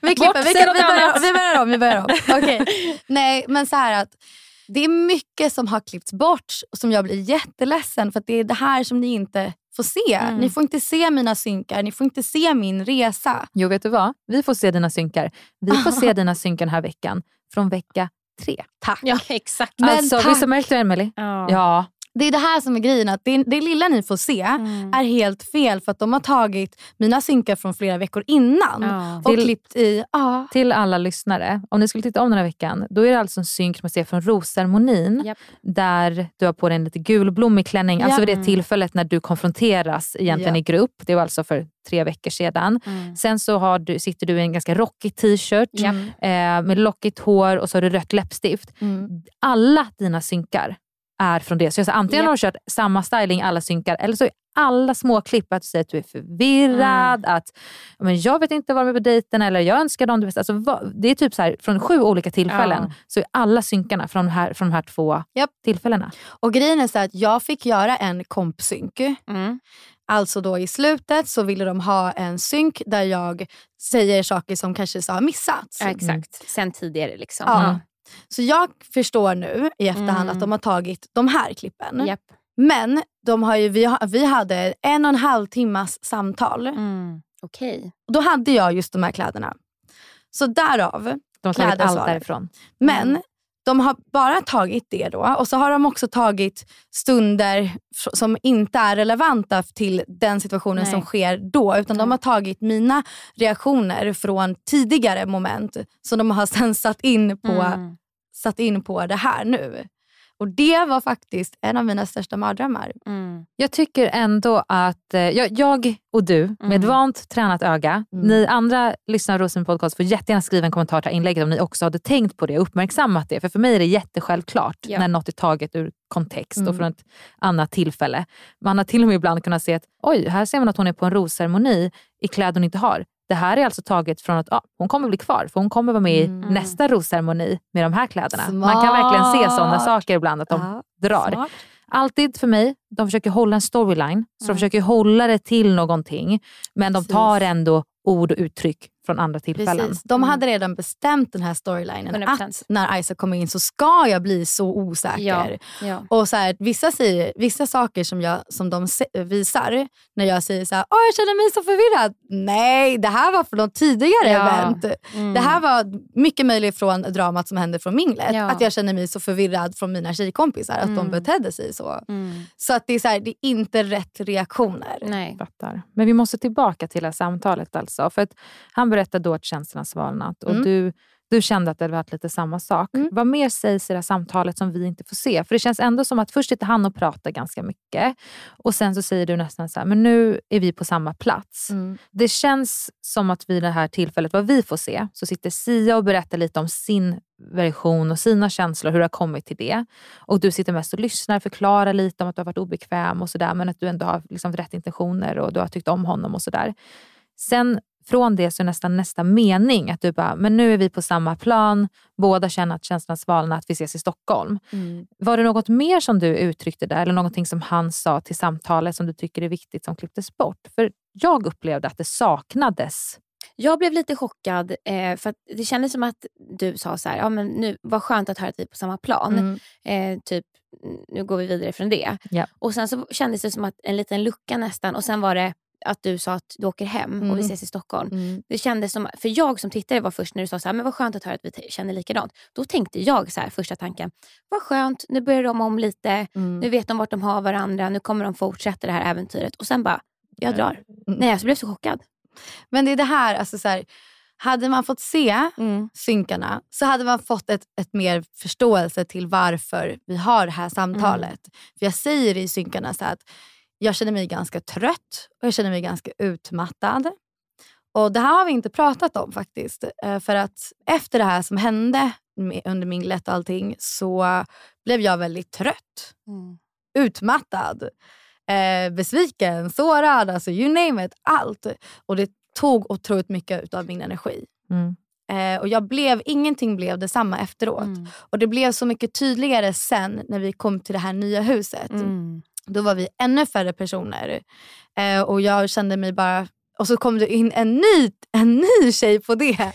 Vi klipper, vi, säg kan, vi, börjar, vi börjar om. Vi börjar om. Okej. Nej, men så här att det är mycket som har klippts bort och som jag blir jätteledsen för att det är det här som ni inte får se. Mm. Ni får inte se mina synkar, ni får inte se min resa. Jo, vet du vad? Vi får se dina synkar. Vi får se dina synkar den här veckan. Från vecka tre. Tack. Ja, exakt. Men alltså, tack. visst har märkt det, Emelie? Ja. Ja. Det är det här som är grejen, att det, det lilla ni får se Mm. är helt fel för att de har tagit mina synkar från flera veckor innan Ja. och Till- klippt i... Ja. Till alla lyssnare, om ni skulle titta om den här veckan, då är det alltså en synk man ser från rosceremonin Japp. där du har på dig en lite gulblommig klänning. Alltså vid det Mm. tillfället när du konfronteras egentligen Ja. i grupp. Det var alltså för tre veckor sedan. Mm. Sen så du, sitter du i en ganska rockig t-shirt Japp. eh, med lockigt hår och så har du rött läppstift. Mm. Alla dina synkar är från det. Så jag sa, antingen Japp. har du kört samma styling alla synkar eller så är alla små klipp att du säger att du är förvirrad, Mm. att men jag vet inte vad de är på dejten eller jag önskar dem det bästa. Alltså, vad- det är typ så här, från sju olika tillfällen Ja. så är alla synkarna från, de här, från de här två Japp. tillfällena. Och grejen är så att jag fick göra en kompsynk. Mm. Alltså då i slutet så ville de ha en synk där jag säger saker som kanske har missats. Ja, exakt. Sen tidigare liksom. Ja. Så jag förstår nu i efterhand Mm. att de har tagit de här klippen. Japp. Men de har ju, vi, vi hade en och en halv timmas samtal. Mm. Och Då hade jag just de här kläderna. Så därav. De har tagit allt därifrån. Men Mm. De har bara tagit det då och så har de också tagit stunder som inte är relevanta till den situationen Nej. som sker då. Utan de Mm. har tagit mina reaktioner från tidigare moment som de har sen satt in på, Mm. satt in på det här nu. Och det var faktiskt en av mina största mardrömmar. Mm. Jag tycker ändå att eh, jag, jag och du med ett Mm. vant tränat öga, Mm. ni andra lyssnare av Rosen podcast får jättegärna skriva en kommentar till inlägget om ni också hade tänkt på det och uppmärksammat det. För för mig är det jättesjälvklart Ja. när något är taget ur kontext och Mm. från ett annat tillfälle. Man har till och med ibland kunnat se att oj, här ser man att hon är på en rosceremoni i kläder hon inte har. Det här är alltså taget från att ah, hon kommer bli kvar för hon kommer vara med Mm. i nästa rosceremoni med de här kläderna. Man kan verkligen se sådana Smart. saker ibland att de Ja, drar. smart. Alltid för mig, de försöker hålla en storyline, så de Mm. försöker hålla det till någonting. Men de Precis. tar ändå ord och uttryck från andra tillfällen. Precis. De hade redan bestämt den här storylinen 100%. att när Isa kommer in så ska jag bli så osäker. Ja, ja. Och så här, vissa, säger, vissa saker som, jag, som de visar när jag säger så här, Åh, jag känner mig så förvirrad. Nej, det här var från något tidigare Ja. event. Mm. Det här var mycket möjligt från dramat som hände från minglet. Ja. Att jag känner mig så förvirrad från mina tjejkompisar att de Mm. betedde sig så. Mm. Så att det är, så här, det är inte rätt reaktioner. Nej. Fattar. Men vi måste tillbaka till det här samtalet alltså. För att han berättade då att känslorna svalnat och Mm. du, du kände att det hade varit lite samma sak. Mm. Vad mer sägs i det här samtalet som vi inte får se? För det känns ändå som att först sitter han och pratar ganska mycket och sen så säger du nästan så här, men nu är vi på samma plats. Mm. Det känns som att vid det här tillfället, vad vi får se, så sitter Sia och berättar lite om sin version och sina känslor, hur det har kommit till det. Och du sitter mest och lyssnar, förklarar lite om att du har varit obekväm och sådär, men att du ändå har liksom rätt intentioner och du har tyckt om honom och sådär. Sen från det så är nästan nästa mening att du bara, men nu är vi på samma plan, båda känner att känslorna svalnar, att vi ses i Stockholm. Mm. Var det något mer som du uttryckte där eller någonting som han sa till samtalet som du tycker är viktigt som klipptes bort? För jag upplevde att det saknades. Jag blev lite chockad eh, för det kändes som att du sa så här, ja men nu vad skönt att höra att vi är på samma plan. Mm. Eh, typ, nu går vi vidare från det. Ja. Och sen så kändes det som att en liten lucka nästan och sen var det att du sa att du åker hem och vi Mm. ses i Stockholm. Mm. Det kändes som, för jag som tittare var först när du sa så här, men vad skönt att höra att vi känner likadant. Då tänkte jag så här, första tanken, vad skönt, nu börjar de om lite, Mm. nu vet de vart de har varandra, nu kommer de fortsätta det här äventyret. Och sen bara, jag drar. Mm. Nej, jag blev så chockad. Men det är det här, alltså så här, hade man fått se Mm. synkarna så hade man fått ett, ett mer förståelse till varför vi har det här samtalet. För jag säger i synkarna så att jag känner mig ganska trött och jag känner mig ganska utmattad. Och Det här har vi inte pratat om faktiskt. Eh, För att efter det här som hände under minglet och allting så blev jag väldigt trött utmattad, eh, besviken, sårad, alltså you name it, allt. Och det tog otroligt mycket av min energi. Mm. Eh, och jag blev, ingenting blev detsamma efteråt. Mm. Och det blev så mycket tydligare sen när vi kom till det här nya huset. Mm. Då var vi ännu färre personer. Eh, och jag kände mig bara... Och så kom det in en ny, en ny tjej på det.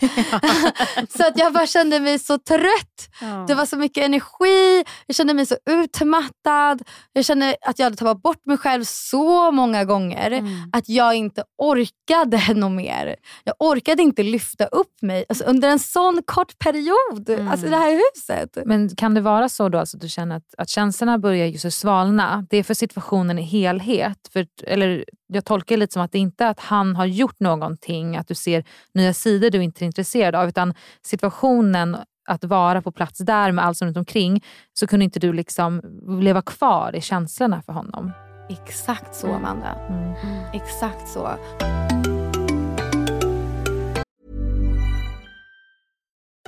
så att jag bara kände mig så trött. Ja. Det var så mycket energi, jag kände mig så utmattad. Jag kände att jag hade tappat bort mig själv så många gånger Mm. att jag inte orkade något mer. Jag orkade inte lyfta upp mig alltså, under en sån kort period. Mm. Alltså i det här huset. Men kan det vara så då alltså att du känner att, att känslorna börjar just svalna? Det är för situationen i helhet? För, eller jag tolkar det lite som att det inte är att han har gjort någonting, att du ser nya sidor du inte är intresserad av, utan situationen att vara på plats där med allt som runt omkring så kunde inte du liksom leva kvar i känslorna för honom. Exakt så Amanda. Mm. Exakt så.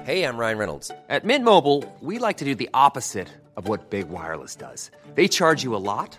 Hey, I'm Ryan Reynolds. At Mint Mobile, we like to do the opposite of what Big Wireless does. They charge you a lot,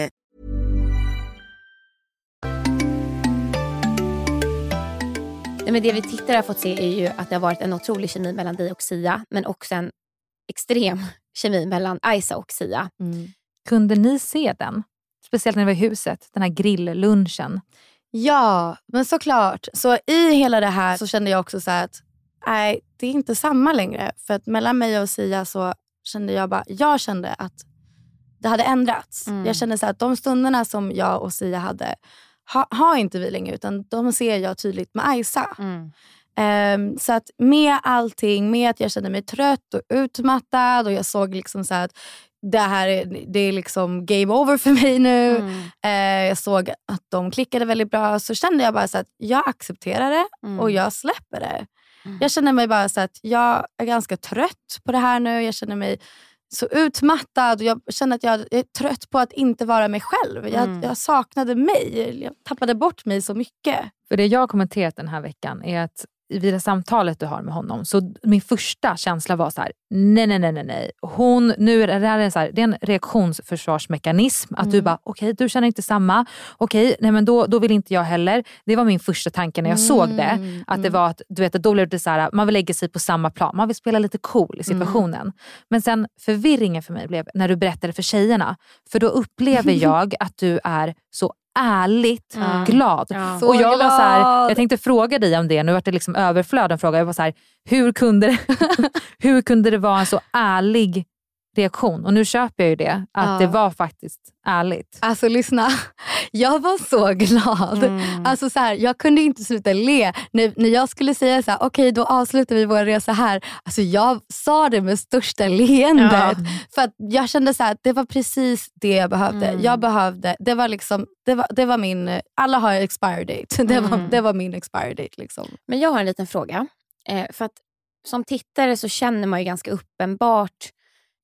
Nej, men det vi tittare har fått se är ju att det har varit en otrolig kemi mellan dig och Sia, men också en extrem kemi mellan Isa och Sia. Kunde ni se den? Speciellt när det var i huset, den här grilllunchen. Ja, men såklart. Så i hela det här så kände jag också så här att nej, det är inte samma längre. För att mellan mig och Sia så kände jag bara, jag kände att det hade ändrats. Mm. Jag kände så här att de stunderna som jag och Sia hade ha, har inte vi längre utan de ser jag tydligt med Aisa. Mm. Ehm, så att med allting, med att jag kände mig trött och utmattad och jag såg liksom så att det här är, det är liksom game over för mig nu. Mm. Eh, jag såg att de klickade väldigt bra. Så kände jag bara så att jag accepterar det Mm. och jag släpper det. Jag känner mig bara så att jag är ganska trött på det här nu. Jag känner mig så utmattad och jag känner att jag är trött på att inte vara mig själv. Jag, Mm. jag saknade mig. Jag tappade bort mig så mycket. För det jag har kommenterat den här veckan är att vid det samtalet du har med honom, så min första känsla var så här: nej, nej, nej, nej, nej. Hon, nu är det, här så här, det är en reaktionsförsvarsmekanism. Att du Mm. bara, okej, du känner inte samma. Okej, nej men då, då vill inte jag heller. Det var min första tanke när jag såg det. Mm, Att det mm. var att, du vet, då blev det så här, man vill lägga sig på samma plan. Man vill spela lite cool i situationen. Men sen förvirringen för mig blev när du berättade för tjejerna. För då upplever jag att du är så ärligt Mm. glad. Ja. Och jag, var så här, glad. jag tänkte fråga dig om det, nu vart det liksom överflöd av frågor. Jag var så här, hur kunde, det, hur kunde det vara en så ärlig reaktion? Och nu köper jag ju det, att Ja. det var faktiskt ärligt. Alltså lyssna, jag var så glad. Mm. Alltså, så här, jag kunde inte sluta le. När, när jag skulle säga så här, okej då avslutar vi vår resa här. Alltså, jag sa det med största leendet. Ja. För att jag kände så här, att det var precis det jag behövde. Mm. Jag behövde, det var liksom, det var, det var min, alla har expire date. Det, var, Mm. det var min expire date. Liksom. Men jag har en liten fråga. Eh, för att som tittare så känner man ju ganska uppenbart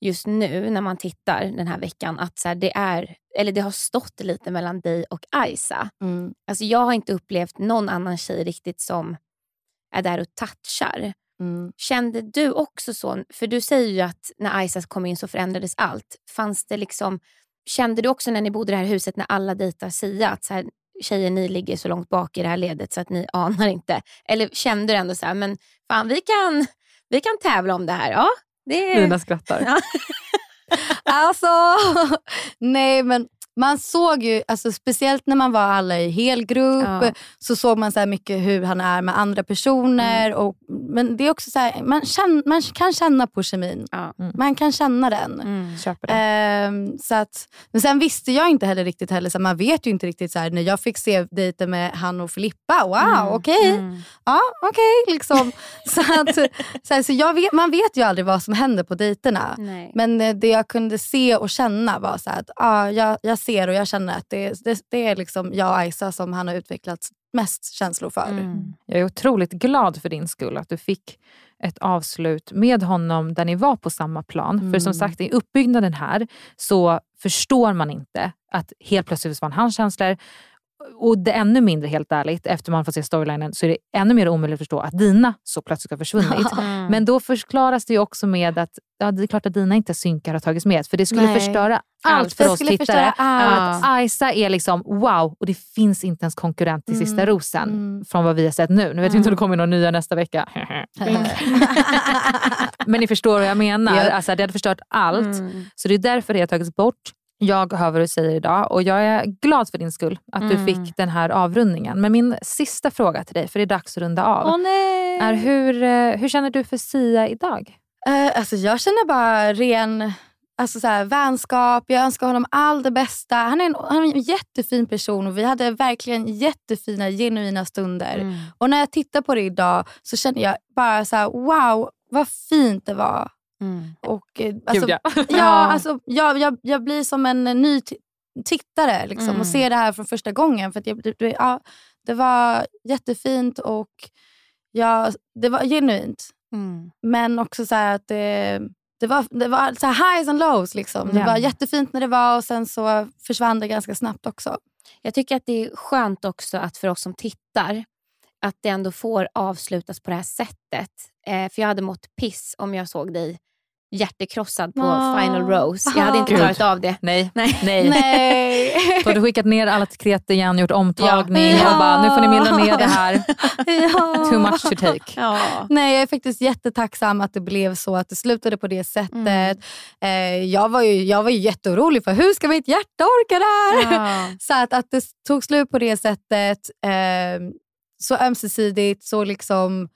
just nu när man tittar den här veckan att så här, det, är, eller det har stått lite mellan dig och Aisa. Mm. Alltså, jag har inte upplevt någon annan tjej riktigt som är där och touchar. Mm. Kände du också så? För du säger ju att när Aisa kom in så förändrades allt. Fanns det liksom, kände du också när ni bodde i det här huset när alla dejtar Sia att så här, tjejer ni ligger så långt bak i det här ledet så att ni anar inte? Eller kände du ändå så här, men fan vi kan, vi kan tävla om det här? Ja, det är... Lina skrattar. Alltså, nej men man såg ju, alltså, speciellt när man var alla i helgrupp, Ja. så såg man så här mycket hur han är med andra personer. Mm. Och, men det är också så här, man, känn, man kan känna på kemin. Ja. Man kan känna den. Mm. Köper det. Ehm, så att, men sen visste jag inte heller riktigt heller, så man vet ju inte riktigt så här, när jag fick se dejten med han och Filippa, wow Mm. okej. Mm. Ja, okej. liksom. så att, så här, så jag vet, man vet ju aldrig vad som händer på dejterna. Nej. Men eh, det jag kunde se och känna var så här att ah, jag, jag ser och jag känner att det, det, det är liksom jag och Aisa som han har utvecklat mest känslor för. Mm. Jag är otroligt glad för din skull att du fick ett avslut med honom där ni var på samma plan. För som Mm. sagt, i uppbyggnaden här så förstår man inte att helt plötsligt försvann hans känslor och det ännu mindre, helt ärligt, efter man får se storylinen, så är det ännu mer omöjligt att förstå att Dina så plötsligt har försvunnit. Mm. Men då förklaras det också med att ja, det är klart att Dina inte synkar har tagits med. För det skulle Nej. förstöra Allt. allt för Det oss tittare. förstöra allt. Att Isa är liksom wow och det finns inte ens konkurrent till Sista Mm. rosen Mm. från vad vi har sett nu. Nu vet jag inte om det kommer några nya nästa vecka. Men ni förstår vad jag menar. Ja. Alltså, det hade förstört allt. Mm. Så det är därför det har tagits bort. Jag hör vad du säger idag och jag är glad för din skull att du Mm. fick den här avrundningen. Men min sista fråga till dig, för det är dags att runda av, nej! är hur, eh, hur känner du för Sia idag? Eh, alltså jag känner bara ren alltså så här, vänskap. Jag önskar honom all det bästa. Han är, en, han är en jättefin person och vi hade verkligen jättefina, genuina stunder. Mm. Och när jag tittar på det idag så känner jag bara så här, wow, vad fint det var. Mm. Och, eh, alltså, Gud, ja. ja, alltså, jag, jag, jag blir som en eh, ny tittare liksom, Mm. och ser det här för första gången. För jag, det, ja, det var jättefint och ja, det var genuint. Mm. Men också så här att det, det var, det var så highs and lows. Liksom. Det Ja. var jättefint när det var och sen så försvann det ganska snabbt också. Jag tycker att det är skönt också att för oss som tittar att det ändå får avslutas på det här sättet. Eh, för jag hade mått piss om jag såg dig hjärtekrossad på Ah. Final Rose. Jag hade inte Gud. klarat av det. Nej. Nej. Nej. Nej. Då har du skickat ner alla kreti igen, gjort omtagning Ja. och bara nu får ni mildra ner det här. ja. Too much to take. Ja. Nej, jag är faktiskt jättetacksam att det blev så, att det slutade på det sättet. Eh, jag, var ju, jag var ju jätteorolig för hur ska mitt hjärta orka det här? Ja. Så att, att det tog slut på det sättet, eh, så ömsesidigt, så liksom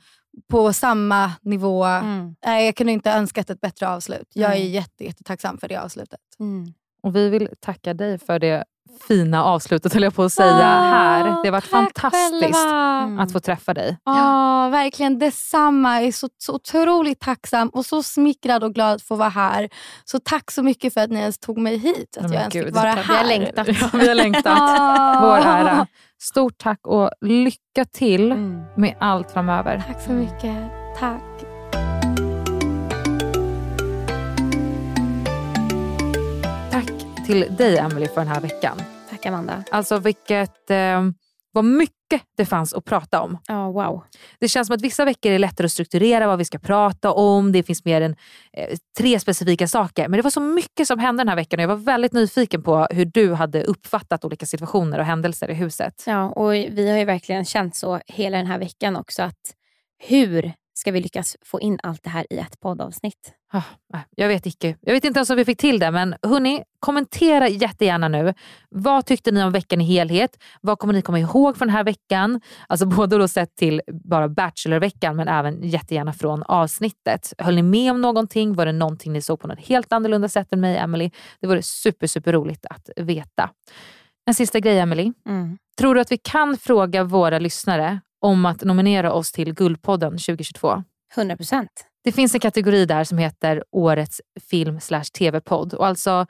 på samma nivå. Mm. Nej, jag kunde inte önskat ett bättre avslut. Jag är Nej. jätte, jättetacksam för det avslutet. Mm. Och vi vill tacka dig för det fina avslutet höll jag på att säga här. Det har varit fantastiskt själva. Mm. att få träffa dig. Ja, verkligen detsamma. Jag är så, så otroligt tacksam och så smickrad och glad att få vara här. Så tack så mycket för att ni ens tog mig hit. Att Men jag ens gud, fick vara här. Vi har längtat. Ja, vi har längtat. Vår ära. Stort tack och lycka till Mm. med allt framöver. Tack så mycket. Tack. Tack till dig Emily för den här veckan. Tack Amanda. Alltså vilket, eh, vad mycket det fanns att prata om. Ja, wow. Det känns som att vissa veckor är lättare att strukturera vad vi ska prata om. Det finns mer än eh, tre specifika saker. Men det var så mycket som hände den här veckan och jag var väldigt nyfiken på hur du hade uppfattat olika situationer och händelser i huset. Ja, och vi har ju verkligen känt så hela den här veckan också att hur ska vi lyckas få in allt det här i ett poddavsnitt? Ah, nej, jag vet inte. Jag vet inte ens om vi fick till det, men hörni, kommentera jättegärna nu. Vad tyckte ni om veckan i helhet? Vad kommer ni komma ihåg från den här veckan? Alltså både då sett till bara Bachelorveckan, men även jättegärna från avsnittet. Höll ni med om någonting? Var det någonting ni såg på något helt annorlunda sätt än mig, Emily? Det vore super, super roligt att veta. En sista grej, Emily. Mm. Tror du att vi kan fråga våra lyssnare om att nominera oss till Guldpodden 2022? 100 procent. Det finns en kategori där som heter Årets film slash tv-podd. Och alltså,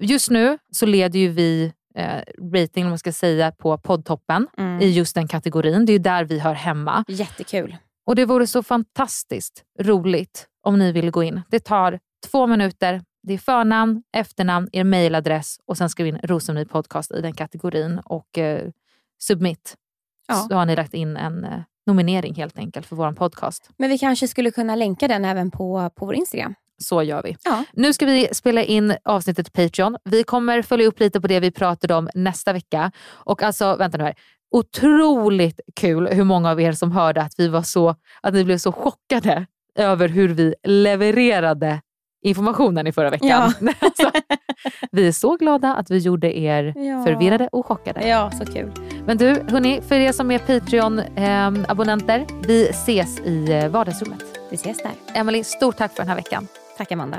just nu så leder ju vi eh, rating, om man ska säga, på poddtoppen Mm. i just den kategorin. Det är ju där vi hör hemma. Jättekul. Och det vore så fantastiskt roligt om ni ville gå in. Det tar två minuter. Det är förnamn, efternamn, er mailadress och sen ska vi in Rosemarie Podcast i den kategorin och eh, submit. Ja. Så har ni lagt in en eh, nominering helt enkelt för vår podcast. Men vi kanske skulle kunna länka den även på, på vår Instagram. Så gör vi. Ja. Nu ska vi spela in avsnittet Patreon. Vi kommer följa upp lite på det vi pratade om nästa vecka. Och alltså, vänta nu här. Otroligt kul hur många av er som hörde att vi var så, att ni blev så chockade över hur vi levererade informationen i förra veckan. Ja. alltså, vi är så glada att vi gjorde er Ja. förvirrade och chockade. Ja, så kul. Men du, hörni, för er som är Patreon-abonnenter, vi ses i eh, vardagsrummet. Vi ses där. Emily, stort tack för den här veckan. Tack Amanda.